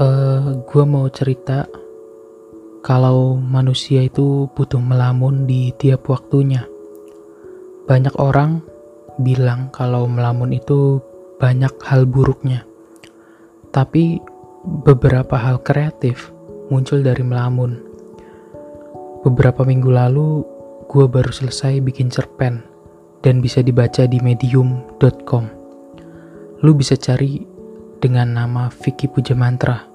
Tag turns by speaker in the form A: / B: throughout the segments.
A: Uh, gua mau cerita kalau manusia itu butuh melamun di tiap waktunya. Banyak orang bilang kalau melamun itu banyak hal buruknya. Tapi beberapa hal kreatif muncul dari melamun. Beberapa minggu lalu, gue baru selesai bikin cerpen dan bisa dibaca di medium.com. Lu bisa cari dengan nama Vicky Puja Mantra.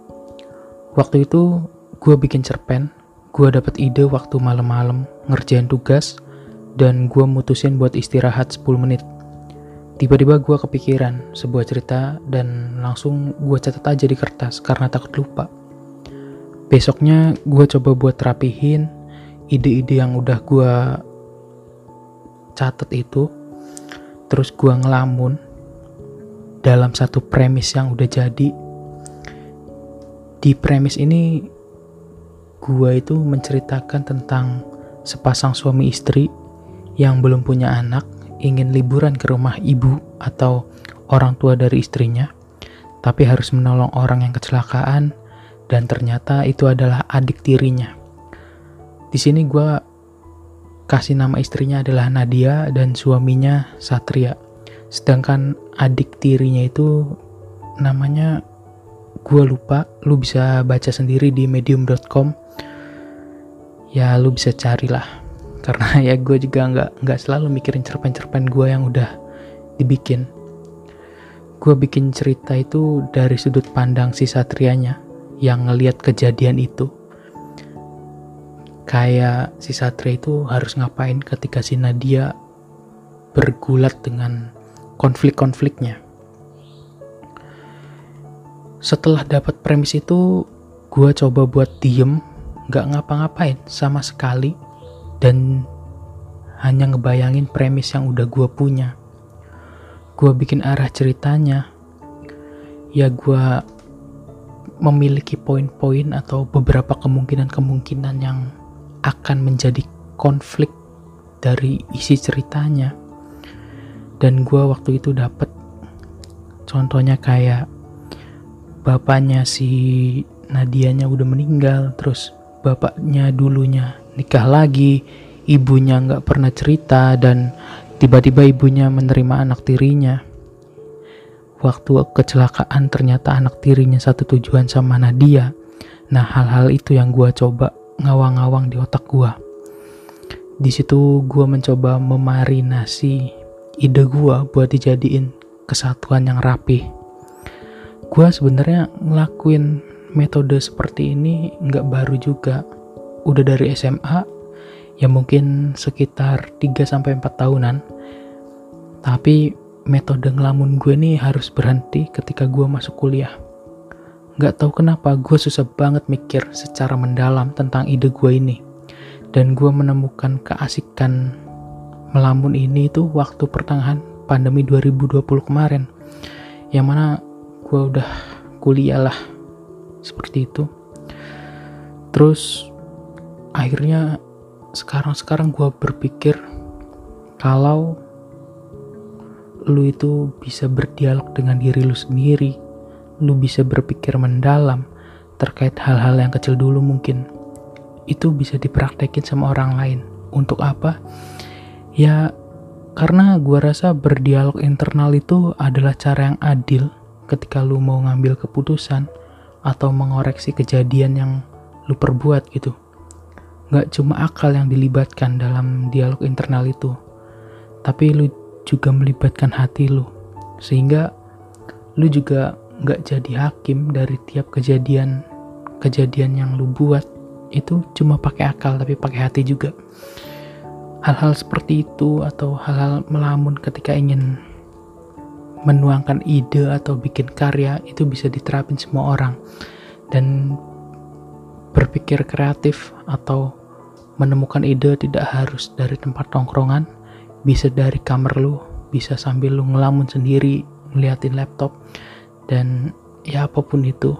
A: Waktu itu gue bikin cerpen, gue dapet ide waktu malam-malam ngerjain tugas, dan gue mutusin buat istirahat 10 menit. Tiba-tiba gue kepikiran sebuah cerita dan langsung gue catat aja di kertas karena takut lupa. Besoknya gue coba buat rapihin ide-ide yang udah gue catat itu, terus gue ngelamun dalam satu premis yang udah jadi. Di premis ini gua itu menceritakan tentang sepasang suami istri yang belum punya anak ingin liburan ke rumah ibu atau orang tua dari istrinya, tapi harus menolong orang yang kecelakaan dan ternyata itu adalah adik tirinya. Di sini gue kasih nama istrinya adalah Nadia dan suaminya Satria. Sedangkan adik tirinya itu namanya gue lupa, lu bisa baca sendiri di medium.com ya lu bisa carilah. Karena ya gue juga nggak nggak selalu mikirin cerpen-cerpen gue yang udah dibikin. Gue bikin cerita itu dari sudut pandang si satrianya yang ngeliat kejadian itu. Kayak si satria itu harus ngapain ketika si Nadia bergulat dengan konflik-konfliknya setelah dapat premis itu gue coba buat diem nggak ngapa-ngapain sama sekali dan hanya ngebayangin premis yang udah gue punya. Gue bikin arah ceritanya, ya gue memiliki poin-poin atau beberapa kemungkinan-kemungkinan yang akan menjadi konflik dari isi ceritanya. Dan gue waktu itu dapet contohnya kayak bapaknya si Nadianya udah meninggal, terus bapaknya dulunya nikah lagi, ibunya nggak pernah cerita dan tiba-tiba ibunya menerima anak tirinya. Waktu kecelakaan ternyata anak tirinya satu tujuan sama Nadia. Nah hal-hal itu yang gue coba ngawang-ngawang di otak gue. Di situ gue mencoba memarinasi ide gue buat dijadiin kesatuan yang rapi. Gue sebenarnya ngelakuin metode seperti ini nggak baru juga. Udah dari SMA, ya mungkin sekitar 3-4 tahunan. Tapi metode ngelamun gue nih harus berhenti ketika gue masuk kuliah. Nggak tahu kenapa gue susah banget mikir secara mendalam tentang ide gue ini. Dan gue menemukan keasikan melamun ini itu waktu pertengahan pandemi 2020 kemarin. Yang mana gue udah kuliah lah seperti itu. Terus akhirnya sekarang-sekarang gue berpikir kalau lu itu bisa berdialog dengan diri lu sendiri lu bisa berpikir mendalam terkait hal-hal yang kecil dulu mungkin. Itu bisa dipraktekin sama orang lain. Untuk apa ya karena gue rasa berdialog internal itu adalah cara yang adil ketika lu mau ngambil keputusan atau mengoreksi kejadian yang lu perbuat gitu. Gak cuma akal yang dilibatkan dalam dialog internal itu, tapi lu juga melibatkan hati lu. Sehingga lu juga gak jadi hakim dari tiap kejadian kejadian yang lu buat itu cuma pakai akal tapi pakai hati juga. Hal-hal seperti itu atau hal-hal melamun ketika ingin menuangkan ide atau bikin karya itu bisa diterapin semua orang. Dan berpikir kreatif atau menemukan ide tidak harus dari tempat tongkrongan bisa dari kamar lu bisa sambil lu ngelamun sendiri ngeliatin laptop dan ya apa pun itu.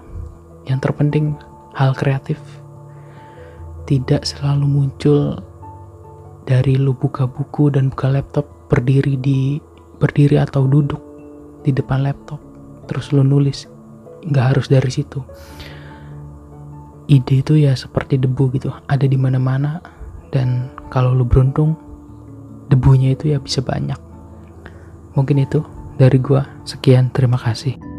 A: Yang terpenting hal kreatif. Tidak selalu muncul dari lu buka buku dan buka laptop berdiri di berdiri atau duduk di depan laptop terus lu nulis nggak harus dari situ. Ide itu ya seperti debu gitu ada di mana-mana dan kalau lu beruntung debunya itu ya bisa banyak. Mungkin itu dari gua. Sekian terima kasih